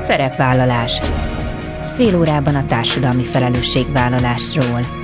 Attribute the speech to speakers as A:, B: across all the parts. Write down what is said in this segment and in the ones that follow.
A: Szerepvállalás Fél órában a társadalmi felelősségvállalásról.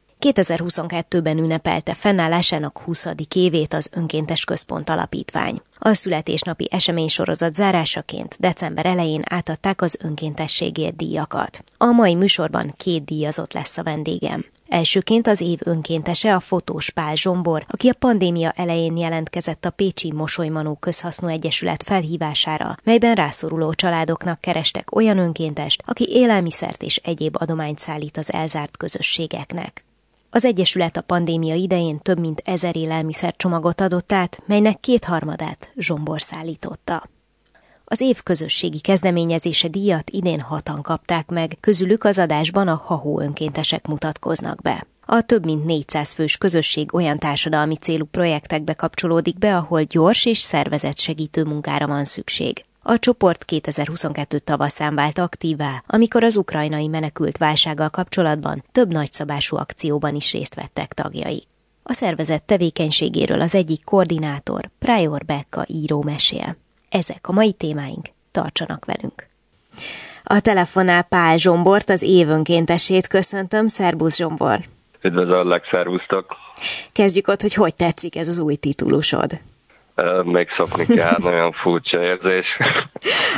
B: 2022-ben ünnepelte fennállásának 20. évét az Önkéntes Központ Alapítvány. A születésnapi eseménysorozat zárásaként december elején átadták az önkéntességért díjakat. A mai műsorban két díjazott lesz a vendégem. Elsőként az év önkéntese a fotós Pál Zsombor, aki a pandémia elején jelentkezett a Pécsi Mosolymanó Közhasznú Egyesület felhívására, melyben rászoruló családoknak kerestek olyan önkéntest, aki élelmiszert és egyéb adományt szállít az elzárt közösségeknek. Az Egyesület a pandémia idején több mint ezer élelmiszercsomagot adott át, melynek kétharmadát Zsombor szállította. Az év közösségi kezdeményezése díjat idén hatan kapták meg, közülük az adásban a hahó önkéntesek mutatkoznak be. A több mint 400 fős közösség olyan társadalmi célú projektekbe kapcsolódik be, ahol gyors és szervezett segítő munkára van szükség. A csoport 2022 tavaszán vált aktívá, amikor az ukrajnai menekült válsággal kapcsolatban több nagyszabású akcióban is részt vettek tagjai. A szervezet tevékenységéről az egyik koordinátor, Prior Becka író mesél. Ezek a mai témáink, tartsanak velünk! A telefonál Pál Zsombort, az évönkéntesét köszöntöm. Szerbusz Zsombor!
C: Üdvözöllek, szervusztok!
B: Kezdjük ott, hogy hogy tetszik ez az új titulusod
C: még szokni kell, nagyon furcsa érzés.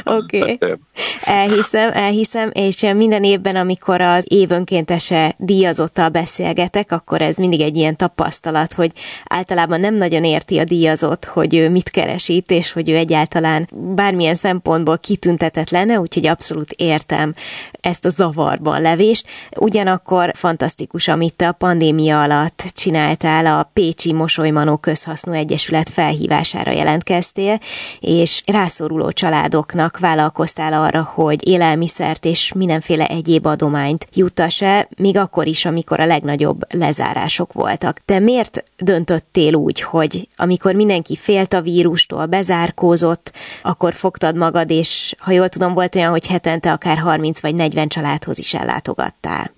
B: Oké, okay. elhiszem, elhiszem, és minden évben, amikor az évönkéntese díjazottal beszélgetek, akkor ez mindig egy ilyen tapasztalat, hogy általában nem nagyon érti a díjazott, hogy ő mit keresít, és hogy ő egyáltalán bármilyen szempontból kitüntetett lenne, úgyhogy abszolút értem ezt a zavarban levést. Ugyanakkor fantasztikus, amit te a pandémia alatt csináltál a Pécsi Mosolymanó Közhasznú Egyesület felhívás megoldására jelentkeztél, és rászoruló családoknak vállalkoztál arra, hogy élelmiszert és mindenféle egyéb adományt juttass el, még akkor is, amikor a legnagyobb lezárások voltak. Te miért döntöttél úgy, hogy amikor mindenki félt a vírustól, bezárkózott, akkor fogtad magad, és ha jól tudom, volt olyan, hogy hetente akár 30 vagy 40 családhoz is ellátogattál?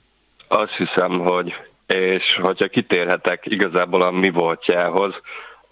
C: Azt hiszem, hogy és hogyha kitérhetek igazából a mi voltjához,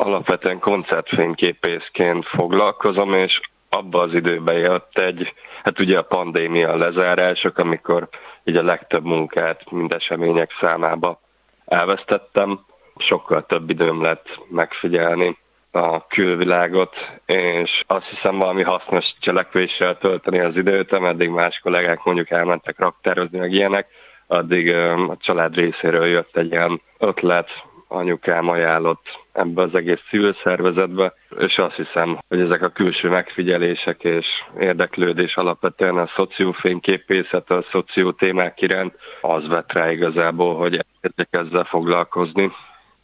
C: alapvetően koncertfényképészként foglalkozom, és abba az időben jött egy, hát ugye a pandémia lezárások, amikor így a legtöbb munkát mind események számába elvesztettem. Sokkal több időm lett megfigyelni a külvilágot, és azt hiszem valami hasznos cselekvéssel tölteni az időt, ameddig más kollégák mondjuk elmentek raktározni, meg ilyenek, addig a család részéről jött egy ilyen ötlet, anyukám ajánlott ebbe az egész civil szervezetbe, és azt hiszem, hogy ezek a külső megfigyelések és érdeklődés alapvetően a szociófényképészet, a szoció témák iránt az vett rá igazából, hogy ezzel foglalkozni.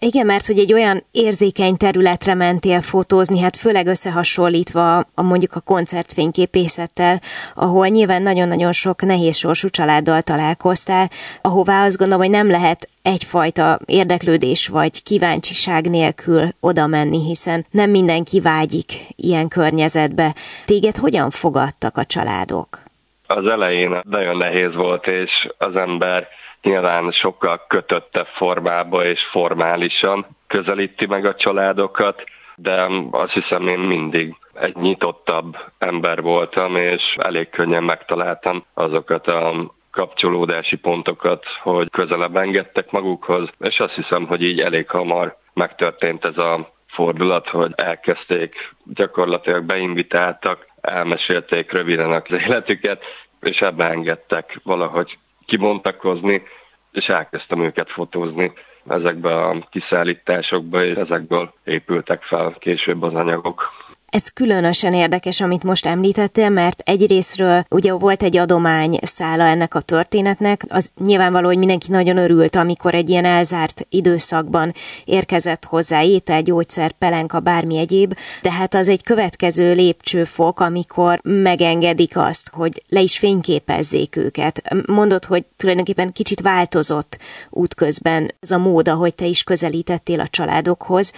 B: Igen, mert hogy egy olyan érzékeny területre mentél fotózni, hát főleg összehasonlítva a mondjuk a koncertfényképészettel, ahol nyilván nagyon-nagyon sok nehéz sorsú családdal találkoztál, ahová azt gondolom, hogy nem lehet egyfajta érdeklődés vagy kíváncsiság nélkül oda menni, hiszen nem mindenki vágyik ilyen környezetbe. Téged hogyan fogadtak a családok?
C: Az elején nagyon nehéz volt, és az ember nyilván sokkal kötöttebb formába és formálisan közelíti meg a családokat, de azt hiszem én mindig egy nyitottabb ember voltam, és elég könnyen megtaláltam azokat a kapcsolódási pontokat, hogy közelebb engedtek magukhoz, és azt hiszem, hogy így elég hamar megtörtént ez a fordulat, hogy elkezdték, gyakorlatilag beinvitáltak, elmesélték röviden az életüket, és ebbe engedtek valahogy kibontakozni, és elkezdtem őket fotózni ezekbe a kiszállításokba, és ezekből épültek fel később az anyagok.
B: Ez különösen érdekes, amit most említettél, mert egyrésztről ugye volt egy adomány szála ennek a történetnek, az nyilvánvaló, hogy mindenki nagyon örült, amikor egy ilyen elzárt időszakban érkezett hozzá étel, gyógyszer, pelenka, bármi egyéb, de hát az egy következő lépcsőfok, amikor megengedik azt, hogy le is fényképezzék őket. Mondod, hogy tulajdonképpen kicsit változott útközben ez a mód, ahogy te is közelítettél a családokhoz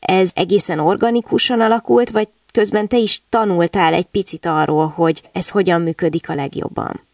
B: ez egészen organikusan alakult, vagy közben te is tanultál egy picit arról, hogy ez hogyan működik a legjobban?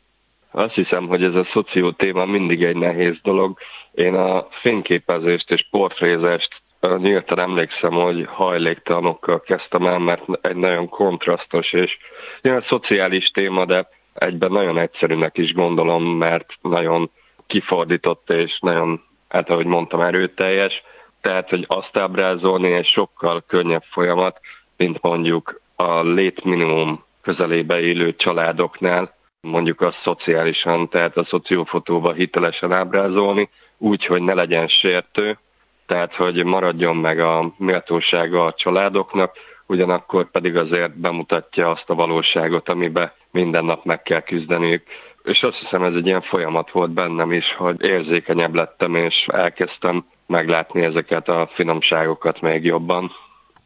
C: Azt hiszem, hogy ez a szoció téma mindig egy nehéz dolog. Én a fényképezést és portrézést nyíltan emlékszem, hogy hajléktalanokkal kezdtem el, mert egy nagyon kontrasztos és ilyen szociális téma, de egyben nagyon egyszerűnek is gondolom, mert nagyon kifordított és nagyon, hát ahogy mondtam, erőteljes tehát, hogy azt ábrázolni egy sokkal könnyebb folyamat, mint mondjuk a létminimum közelébe élő családoknál, mondjuk azt szociálisan, tehát a szociófotóba hitelesen ábrázolni, úgy, hogy ne legyen sértő, tehát hogy maradjon meg a méltósága a családoknak, ugyanakkor pedig azért bemutatja azt a valóságot, amiben minden nap meg kell küzdeniük. És azt hiszem ez egy ilyen folyamat volt bennem is, hogy érzékenyebb lettem, és elkezdtem meglátni ezeket a finomságokat még jobban.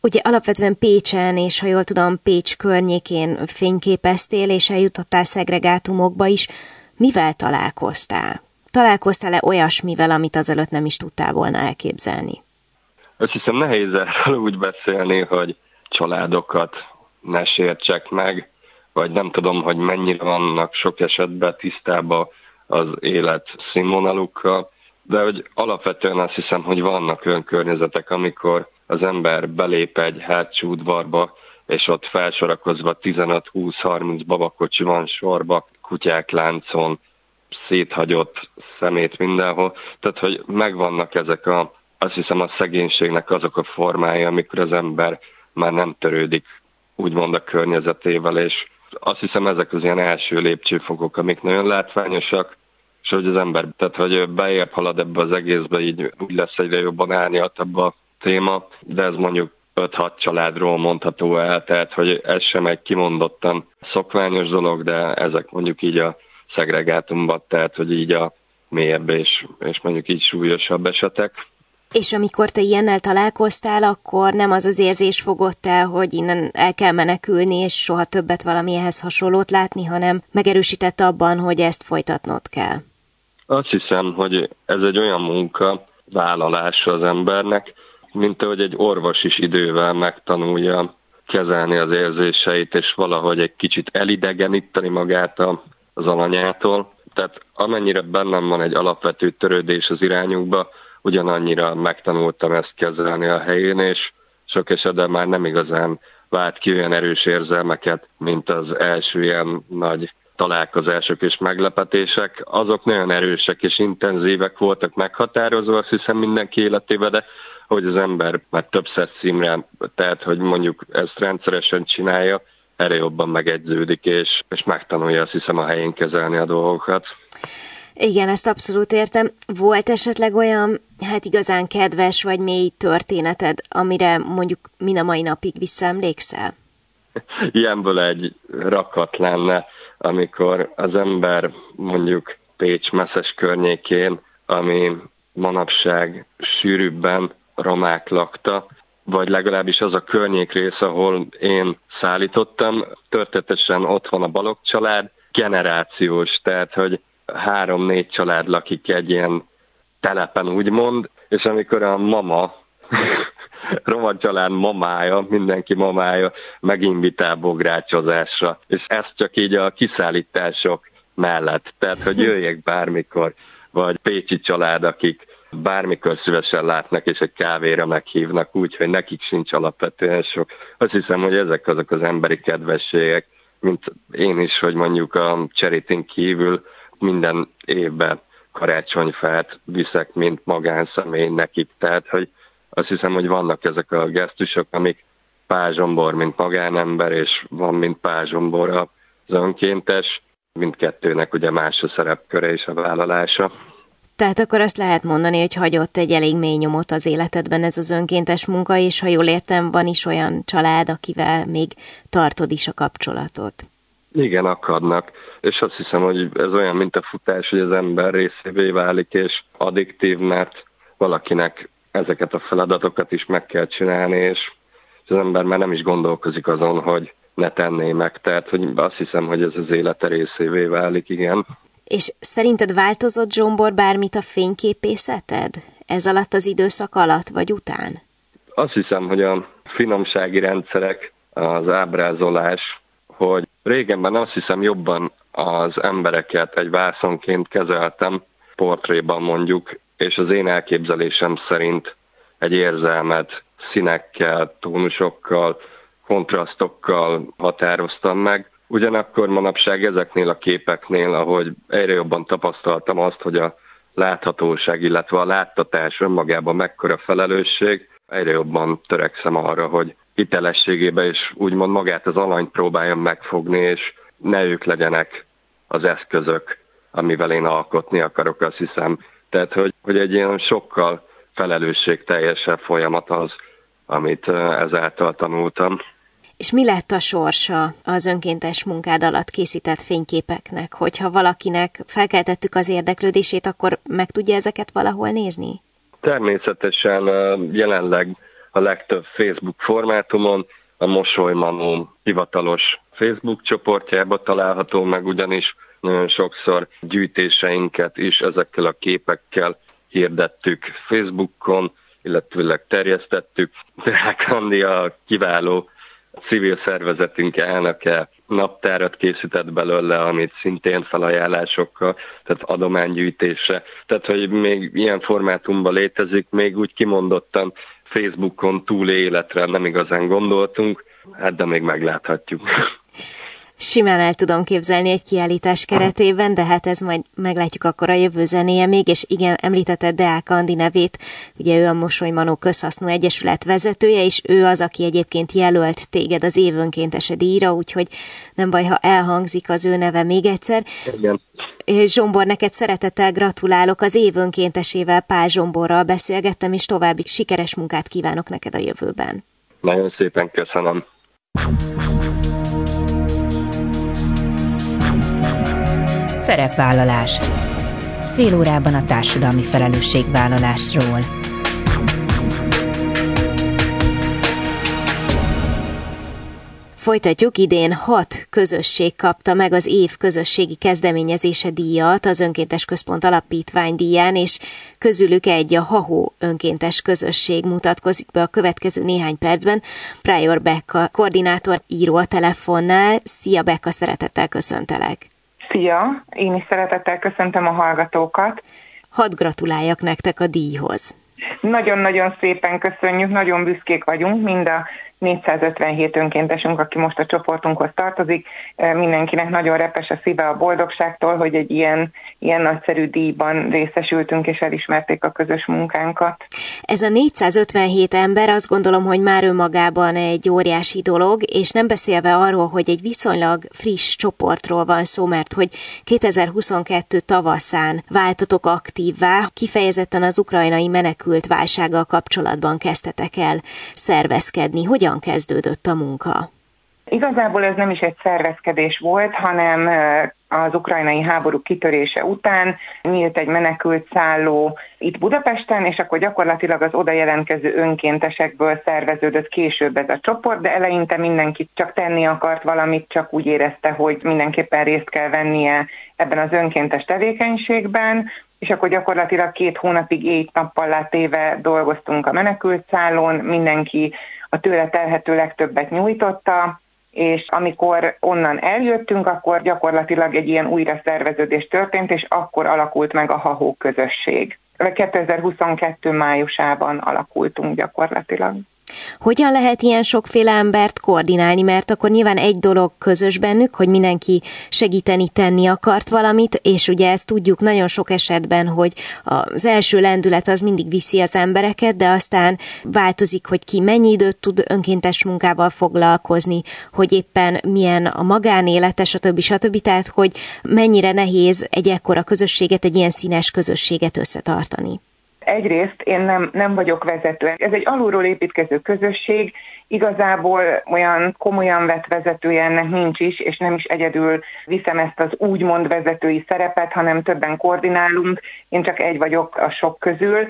B: Ugye alapvetően Pécsen, és ha jól tudom, Pécs környékén fényképeztél, és eljutottál szegregátumokba is. Mivel találkoztál? Találkoztál-e olyasmivel, amit azelőtt nem is tudtál volna elképzelni?
C: Azt hiszem nehéz erről úgy beszélni, hogy családokat ne sértsek meg, vagy nem tudom, hogy mennyire vannak sok esetben tisztában az élet színvonalukkal, de hogy alapvetően azt hiszem, hogy vannak olyan környezetek, amikor az ember belép egy hátsó udvarba, és ott felsorakozva 15-20-30 babakocsi van sorba, kutyák láncon, széthagyott szemét mindenhol. Tehát, hogy megvannak ezek a, azt hiszem a szegénységnek azok a formái, amikor az ember már nem törődik úgymond a környezetével, és azt hiszem ezek az ilyen első lépcsőfokok, amik nagyon látványosak, és hogy az ember, tehát hogy beérp halad ebbe az egészbe, így úgy lesz egyre jobban árnyaltabb a téma, de ez mondjuk 5-6 családról mondható el, tehát hogy ez sem egy kimondottan szokványos dolog, de ezek mondjuk így a szegregátumban, tehát hogy így a mélyebb és, és mondjuk így súlyosabb esetek.
B: És amikor te ilyennel találkoztál, akkor nem az az érzés fogott el, hogy innen el kell menekülni, és soha többet valamilyenhez hasonlót látni, hanem megerősített abban, hogy ezt folytatnod kell.
C: Azt hiszem, hogy ez egy olyan munka vállalása az embernek, mint ahogy egy orvos is idővel megtanulja kezelni az érzéseit, és valahogy egy kicsit elidegeníteni magát az alanyától. Tehát amennyire bennem van egy alapvető törődés az irányukba, ugyanannyira megtanultam ezt kezelni a helyén, és sok esetben már nem igazán vált ki olyan erős érzelmeket, mint az első ilyen nagy találkozások és meglepetések, azok nagyon erősek és intenzívek voltak meghatározó, azt hiszem mindenki életében, de hogy az ember már többször színre, tehát hogy mondjuk ezt rendszeresen csinálja, erre jobban megegyződik, és, és megtanulja azt hiszem a helyén kezelni a dolgokat.
B: Igen, ezt abszolút értem. Volt esetleg olyan, hát igazán kedves vagy mély történeted, amire mondjuk min a mai napig visszaemlékszel?
C: Ilyenből egy rakat lenne amikor az ember mondjuk Pécs messzes környékén, ami manapság sűrűbben romák lakta, vagy legalábbis az a környékrész, ahol én szállítottam, történetesen ott van a Balog család, generációs, tehát hogy három-négy család lakik egy ilyen telepen úgymond, és amikor a mama roma család mamája, mindenki mamája meginvitál bográcsozásra, és ez csak így a kiszállítások mellett, tehát hogy jöjjek bármikor, vagy pécsi család, akik bármikor szívesen látnak, és egy kávéra meghívnak úgy, hogy nekik sincs alapvetően sok. Azt hiszem, hogy ezek azok az emberi kedvességek, mint én is, hogy mondjuk a cserétin kívül minden évben karácsonyfát viszek, mint magánszemély nekik. Tehát, hogy azt hiszem, hogy vannak ezek a gesztusok, amik pázsombor, mint magánember, és van, mint pázsombor az önkéntes. Mindkettőnek ugye más a szerepköre és a vállalása.
B: Tehát akkor azt lehet mondani, hogy hagyott egy elég mély nyomot az életedben ez az önkéntes munka, és ha jól értem, van is olyan család, akivel még tartod is a kapcsolatot.
C: Igen, akadnak. És azt hiszem, hogy ez olyan, mint a futás, hogy az ember részévé válik, és addiktív, mert valakinek ezeket a feladatokat is meg kell csinálni, és az ember már nem is gondolkozik azon, hogy ne tenné meg. Tehát hogy azt hiszem, hogy ez az élete részévé válik, igen.
B: És szerinted változott Zsombor bármit a fényképészeted? Ez alatt az időszak alatt, vagy után?
C: Azt hiszem, hogy a finomsági rendszerek, az ábrázolás, hogy régenben azt hiszem jobban az embereket egy vászonként kezeltem, portréban mondjuk, és az én elképzelésem szerint egy érzelmet színekkel, tónusokkal, kontrasztokkal határoztam meg. Ugyanakkor manapság ezeknél a képeknél, ahogy egyre jobban tapasztaltam azt, hogy a láthatóság, illetve a láttatás önmagában mekkora felelősség, egyre jobban törekszem arra, hogy hitelességébe és úgymond magát az alanyt próbáljam megfogni, és ne ők legyenek az eszközök, amivel én alkotni akarok, azt hiszem. Tehát, hogy, hogy egy ilyen sokkal felelősségteljesebb folyamat az, amit ezáltal tanultam.
B: És mi lett a sorsa az önkéntes munkád alatt készített fényképeknek? Hogyha valakinek felkeltettük az érdeklődését, akkor meg tudja ezeket valahol nézni?
C: Természetesen jelenleg a legtöbb Facebook formátumon, a Mosolymanó hivatalos Facebook csoportjába található meg, ugyanis nagyon sokszor gyűjtéseinket is ezekkel a képekkel hirdettük Facebookon, illetőleg terjesztettük. Deák Andi a kiváló civil szervezetünk elnöke naptárat készített belőle, amit szintén felajánlásokkal, tehát adománygyűjtése. Tehát, hogy még ilyen formátumban létezik, még úgy kimondottan Facebookon túl életre nem igazán gondoltunk, hát de még megláthatjuk.
B: Simán el tudom képzelni egy kiállítás keretében, de hát ez majd meglátjuk akkor a jövő zenéje még, és igen, említetted Deák Andi nevét, ugye ő a Mosolymanó Közhasznú Egyesület vezetője, és ő az, aki egyébként jelölt téged az évönkéntese díjra, úgyhogy nem baj, ha elhangzik az ő neve még egyszer.
C: Igen.
B: Zsombor, neked szeretettel gratulálok, az évönkéntesével Pál Zsomborral beszélgettem, és további sikeres munkát kívánok neked a jövőben.
C: Nagyon szépen köszönöm.
A: Szerepvállalás. Fél órában a társadalmi felelősségvállalásról.
B: Folytatjuk, idén hat közösség kapta meg az év közösségi kezdeményezése díjat az Önkéntes Központ Alapítvány díján, és közülük egy a Hahó önkéntes közösség mutatkozik be a következő néhány percben. Prior Becka, koordinátor író a telefonnál. Szia Becka, szeretettel köszöntelek!
D: Szia! Én is szeretettel köszöntöm a hallgatókat.
B: Hadd gratuláljak nektek a díjhoz.
D: Nagyon-nagyon szépen köszönjük, nagyon büszkék vagyunk mind a 457 önkéntesünk, aki most a csoportunkhoz tartozik. Mindenkinek nagyon repes a szíve a boldogságtól, hogy egy ilyen, ilyen nagyszerű díjban részesültünk, és elismerték a közös munkánkat.
B: Ez a 457 ember azt gondolom, hogy már önmagában egy óriási dolog, és nem beszélve arról, hogy egy viszonylag friss csoportról van szó, mert hogy 2022 tavaszán váltatok aktívvá, kifejezetten az ukrajnai menekült válsággal kapcsolatban kezdtetek el szervezkedni. Hogyan hogyan kezdődött a munka?
D: Igazából ez nem is egy szervezkedés volt, hanem az ukrajnai háború kitörése után nyílt egy menekült szálló itt Budapesten, és akkor gyakorlatilag az oda jelentkező önkéntesekből szerveződött később ez a csoport, de eleinte mindenki csak tenni akart valamit, csak úgy érezte, hogy mindenképpen részt kell vennie ebben az önkéntes tevékenységben, és akkor gyakorlatilag két hónapig éjt nappal téve dolgoztunk a menekült szállón, mindenki a tőle telhető legtöbbet nyújtotta, és amikor onnan eljöttünk, akkor gyakorlatilag egy ilyen újra szerveződés történt, és akkor alakult meg a Hahó közösség. 2022 májusában alakultunk gyakorlatilag.
B: Hogyan lehet ilyen sokféle embert koordinálni, mert akkor nyilván egy dolog közös bennük, hogy mindenki segíteni tenni akart valamit, és ugye ezt tudjuk nagyon sok esetben, hogy az első lendület az mindig viszi az embereket, de aztán változik, hogy ki mennyi időt tud önkéntes munkával foglalkozni, hogy éppen milyen a magánélete, stb. stb. Tehát, hogy mennyire nehéz egy ekkora közösséget, egy ilyen színes közösséget összetartani.
D: Egyrészt én nem, nem vagyok vezető. Ez egy alulról építkező közösség, igazából olyan komolyan vett vezetője ennek nincs is, és nem is egyedül viszem ezt az úgymond vezetői szerepet, hanem többen koordinálunk, én csak egy vagyok a sok közül,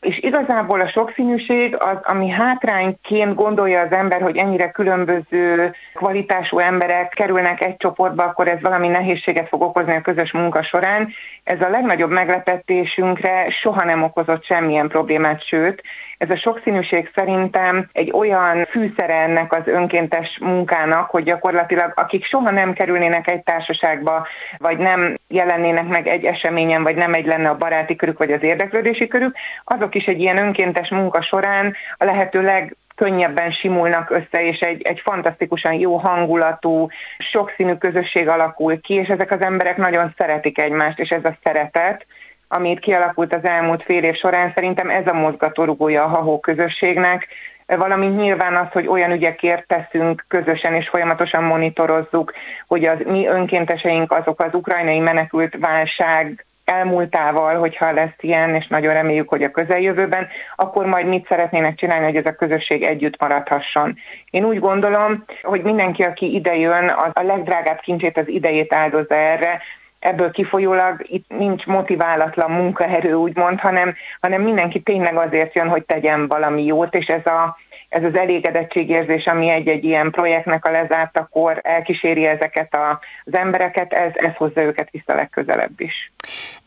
D: és igazából a sokszínűség az, ami hátrányként gondolja az ember, hogy ennyire különböző kvalitású emberek kerülnek egy csoportba, akkor ez valami nehézséget fog okozni a közös munka során. Ez a legnagyobb meglepetésünkre soha nem okozott semmilyen problémát, sőt, ez a sokszínűség szerintem egy olyan fűszere ennek az önkéntes munkának, hogy gyakorlatilag akik soha nem kerülnének egy társaságba, vagy nem jelennének meg egy eseményen, vagy nem egy lenne a baráti körük, vagy az érdeklődési körük, azok is egy ilyen önkéntes munka során a lehető leg könnyebben simulnak össze, és egy, egy fantasztikusan jó hangulatú, sokszínű közösség alakul ki, és ezek az emberek nagyon szeretik egymást, és ez a szeretet, amit kialakult az elmúlt fél év során, szerintem ez a mozgatórugója a hahó közösségnek, valamint nyilván az, hogy olyan ügyekért teszünk közösen és folyamatosan monitorozzuk, hogy az mi önkénteseink azok az ukrajnai menekült válság elmúltával, hogyha lesz ilyen, és nagyon reméljük, hogy a közeljövőben, akkor majd mit szeretnének csinálni, hogy ez a közösség együtt maradhasson. Én úgy gondolom, hogy mindenki, aki idejön, az a legdrágább kincsét, az idejét áldozza erre, ebből kifolyólag itt nincs motiválatlan munkaerő, úgymond, hanem, hanem mindenki tényleg azért jön, hogy tegyen valami jót, és ez a ez az elégedettségérzés, ami egy-egy ilyen projektnek a lezártakor elkíséri ezeket a, az embereket, ez, ez hozza őket vissza legközelebb is.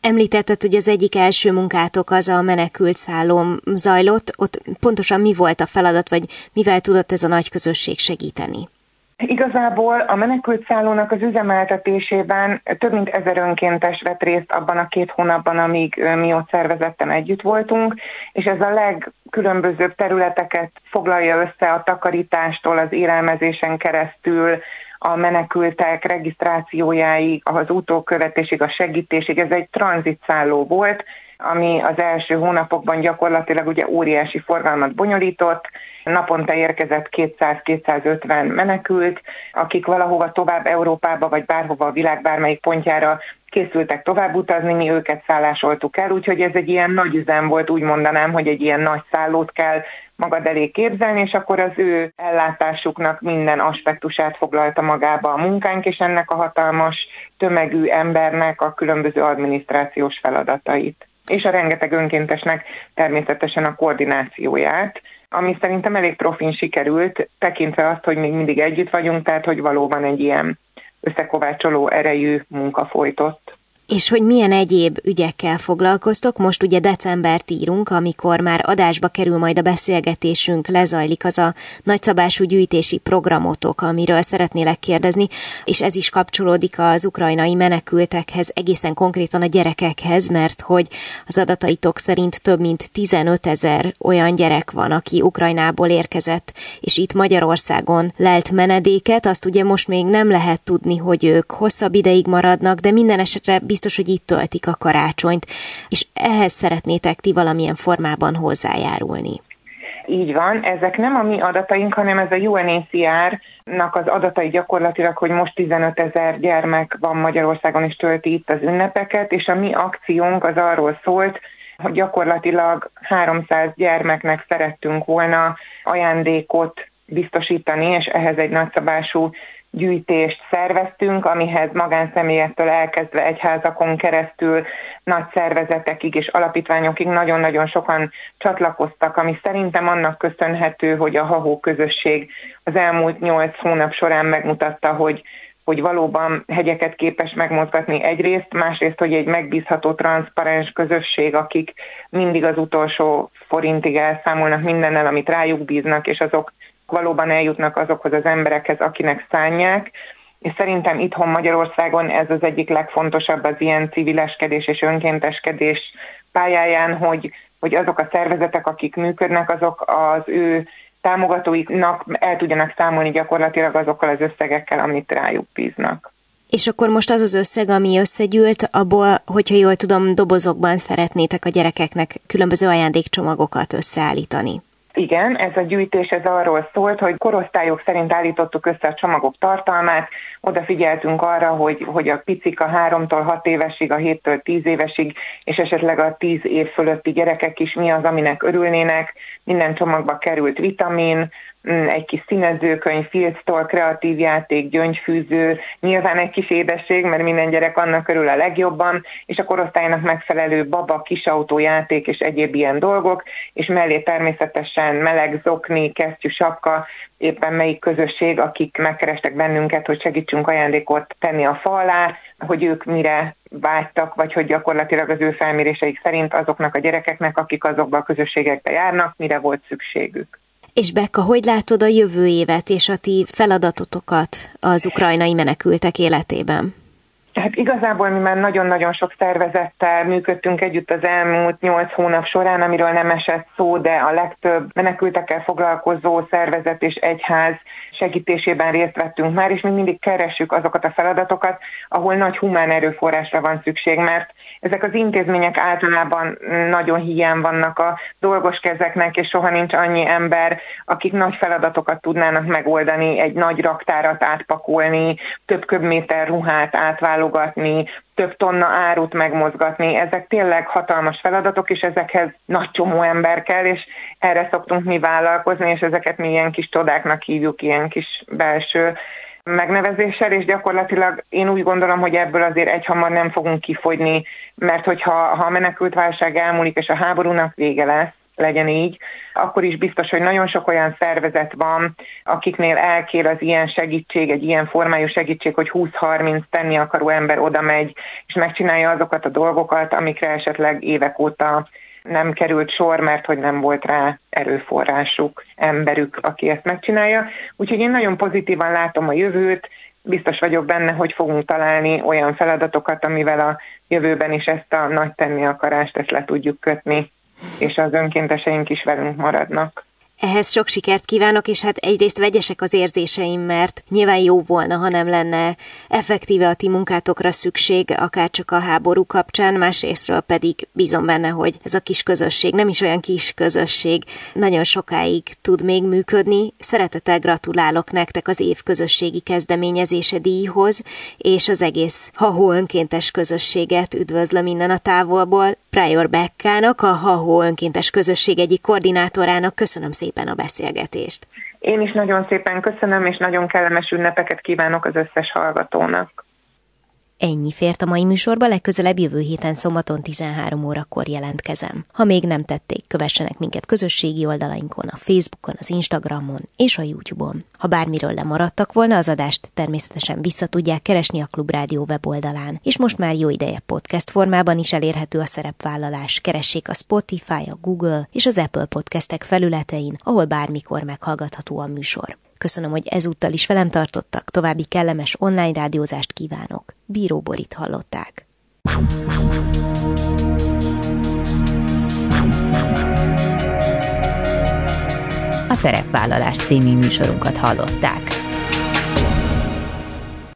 B: Említetted, hogy az egyik első munkátok az a menekült szállóm zajlott. Ott pontosan mi volt a feladat, vagy mivel tudott ez a nagy közösség segíteni?
D: Igazából a menekült szállónak az üzemeltetésében több mint ezer önkéntes vett részt abban a két hónapban, amíg mi ott szervezetten együtt voltunk, és ez a legkülönbözőbb területeket foglalja össze a takarítástól, az élelmezésen keresztül, a menekültek regisztrációjáig, az utókövetésig, a segítésig. Ez egy tranzitszálló volt, ami az első hónapokban gyakorlatilag ugye óriási forgalmat bonyolított, naponta érkezett 200-250 menekült, akik valahova tovább Európába, vagy bárhova a világ bármelyik pontjára készültek tovább utazni, mi őket szállásoltuk el, úgyhogy ez egy ilyen nagy üzem volt, úgy mondanám, hogy egy ilyen nagy szállót kell magad elé képzelni, és akkor az ő ellátásuknak minden aspektusát foglalta magába a munkánk, és ennek a hatalmas tömegű embernek a különböző adminisztrációs feladatait és a rengeteg önkéntesnek természetesen a koordinációját, ami szerintem elég profin sikerült, tekintve azt, hogy még mindig együtt vagyunk, tehát hogy valóban egy ilyen összekovácsoló erejű munka folytott.
B: És hogy milyen egyéb ügyekkel foglalkoztok? Most ugye decembert írunk, amikor már adásba kerül majd a beszélgetésünk, lezajlik az a nagyszabású gyűjtési programotok, amiről szeretnélek kérdezni, és ez is kapcsolódik az ukrajnai menekültekhez, egészen konkrétan a gyerekekhez, mert hogy az adataitok szerint több mint 15 ezer olyan gyerek van, aki Ukrajnából érkezett, és itt Magyarországon lelt menedéket. Azt ugye most még nem lehet tudni, hogy ők hosszabb ideig maradnak, de minden esetre biztos biztos, hogy itt töltik a karácsonyt, és ehhez szeretnétek ti valamilyen formában hozzájárulni.
D: Így van, ezek nem a mi adataink, hanem ez a UNHCR-nak az adatai gyakorlatilag, hogy most 15 ezer gyermek van Magyarországon és tölti itt az ünnepeket, és a mi akciónk az arról szólt, hogy gyakorlatilag 300 gyermeknek szerettünk volna ajándékot biztosítani, és ehhez egy nagyszabású gyűjtést szerveztünk, amihez magánszemélyektől elkezdve egyházakon keresztül nagy szervezetekig és alapítványokig nagyon-nagyon sokan csatlakoztak, ami szerintem annak köszönhető, hogy a Hahó közösség az elmúlt nyolc hónap során megmutatta, hogy hogy valóban hegyeket képes megmozgatni egyrészt, másrészt, hogy egy megbízható, transzparens közösség, akik mindig az utolsó forintig elszámolnak mindennel, amit rájuk bíznak, és azok valóban eljutnak azokhoz az emberekhez, akinek szánják, és szerintem itthon Magyarországon ez az egyik legfontosabb az ilyen civileskedés és önkénteskedés pályáján, hogy, hogy azok a szervezetek, akik működnek, azok az ő támogatóiknak el tudjanak számolni gyakorlatilag azokkal az összegekkel, amit rájuk bíznak.
B: És akkor most az az összeg, ami összegyűlt, abból, hogyha jól tudom, dobozokban szeretnétek a gyerekeknek különböző ajándékcsomagokat összeállítani.
D: Igen, ez a gyűjtés ez arról szólt, hogy korosztályok szerint állítottuk össze a csomagok tartalmát, odafigyeltünk arra, hogy, hogy a picik a 3-tól 6 évesig, a 7-től 10 évesig, és esetleg a 10 év fölötti gyerekek is mi az, aminek örülnének. Minden csomagba került vitamin, egy kis színezőkönyv, filctól, kreatív játék, gyöngyfűző, nyilván egy kis édesség, mert minden gyerek annak körül a legjobban, és a korosztálynak megfelelő baba, kisautójáték és egyéb ilyen dolgok, és mellé természetesen meleg zokni, kesztyű, sapka, éppen melyik közösség, akik megkerestek bennünket, hogy segítsünk ajándékot tenni a fa alá, hogy ők mire vágytak, vagy hogy gyakorlatilag az ő felméréseik szerint azoknak a gyerekeknek, akik azokba a közösségekbe járnak, mire volt szükségük.
B: És Bekka, hogy látod a jövő évet és a ti feladatotokat az ukrajnai menekültek életében?
D: Hát igazából mi már nagyon-nagyon sok szervezettel működtünk együtt az elmúlt nyolc hónap során, amiről nem esett szó, de a legtöbb menekültekkel foglalkozó szervezet és egyház segítésében részt vettünk már, és mi mindig keressük azokat a feladatokat, ahol nagy humán erőforrásra van szükség, mert ezek az intézmények általában nagyon hiány vannak a dolgos kezeknek, és soha nincs annyi ember, akik nagy feladatokat tudnának megoldani, egy nagy raktárat átpakolni, több köbméter ruhát átválogatni, több tonna árut megmozgatni. Ezek tényleg hatalmas feladatok, és ezekhez nagy csomó ember kell, és erre szoktunk mi vállalkozni, és ezeket mi ilyen kis csodáknak hívjuk, ilyen kis belső megnevezéssel, és gyakorlatilag én úgy gondolom, hogy ebből azért egyhamar nem fogunk kifogyni, mert hogyha ha a menekült válság elmúlik, és a háborúnak vége lesz, legyen így, akkor is biztos, hogy nagyon sok olyan szervezet van, akiknél elkér az ilyen segítség, egy ilyen formájú segítség, hogy 20-30 tenni akaró ember oda megy, és megcsinálja azokat a dolgokat, amikre esetleg évek óta nem került sor, mert hogy nem volt rá erőforrásuk, emberük, aki ezt megcsinálja. Úgyhogy én nagyon pozitívan látom a jövőt, biztos vagyok benne, hogy fogunk találni olyan feladatokat, amivel a jövőben is ezt a nagy tenni akarást ezt le tudjuk kötni, és az önkénteseink is velünk maradnak.
B: Ehhez sok sikert kívánok, és hát egyrészt vegyesek az érzéseim, mert nyilván jó volna, ha nem lenne effektíve a ti munkátokra szükség, akár csak a háború kapcsán, másrésztről pedig bízom benne, hogy ez a kis közösség, nem is olyan kis közösség, nagyon sokáig tud még működni. Szeretettel gratulálok nektek az év közösségi kezdeményezése díjhoz, és az egész Hahó önkéntes közösséget üdvözlöm innen a távolból. Prior Beckának, a Hahó önkéntes közösség egyik koordinátorának köszönöm szépen a beszélgetést.
D: Én is nagyon szépen köszönöm, és nagyon kellemes ünnepeket kívánok az összes hallgatónak.
B: Ennyi fért a mai műsorba, legközelebb jövő héten szombaton 13 órakor jelentkezem. Ha még nem tették, kövessenek minket közösségi oldalainkon, a Facebookon, az Instagramon és a YouTube-on. Ha bármiről lemaradtak volna, az adást természetesen vissza tudják keresni a Klubrádió weboldalán. És most már jó ideje podcast formában is elérhető a szerepvállalás. Keressék a Spotify, a Google és az Apple podcastek felületein, ahol bármikor meghallgatható a műsor. Köszönöm, hogy ezúttal is velem tartottak, további kellemes online rádiózást kívánok. Bíró Borit hallották.
A: A Szerepvállalás című műsorunkat hallották.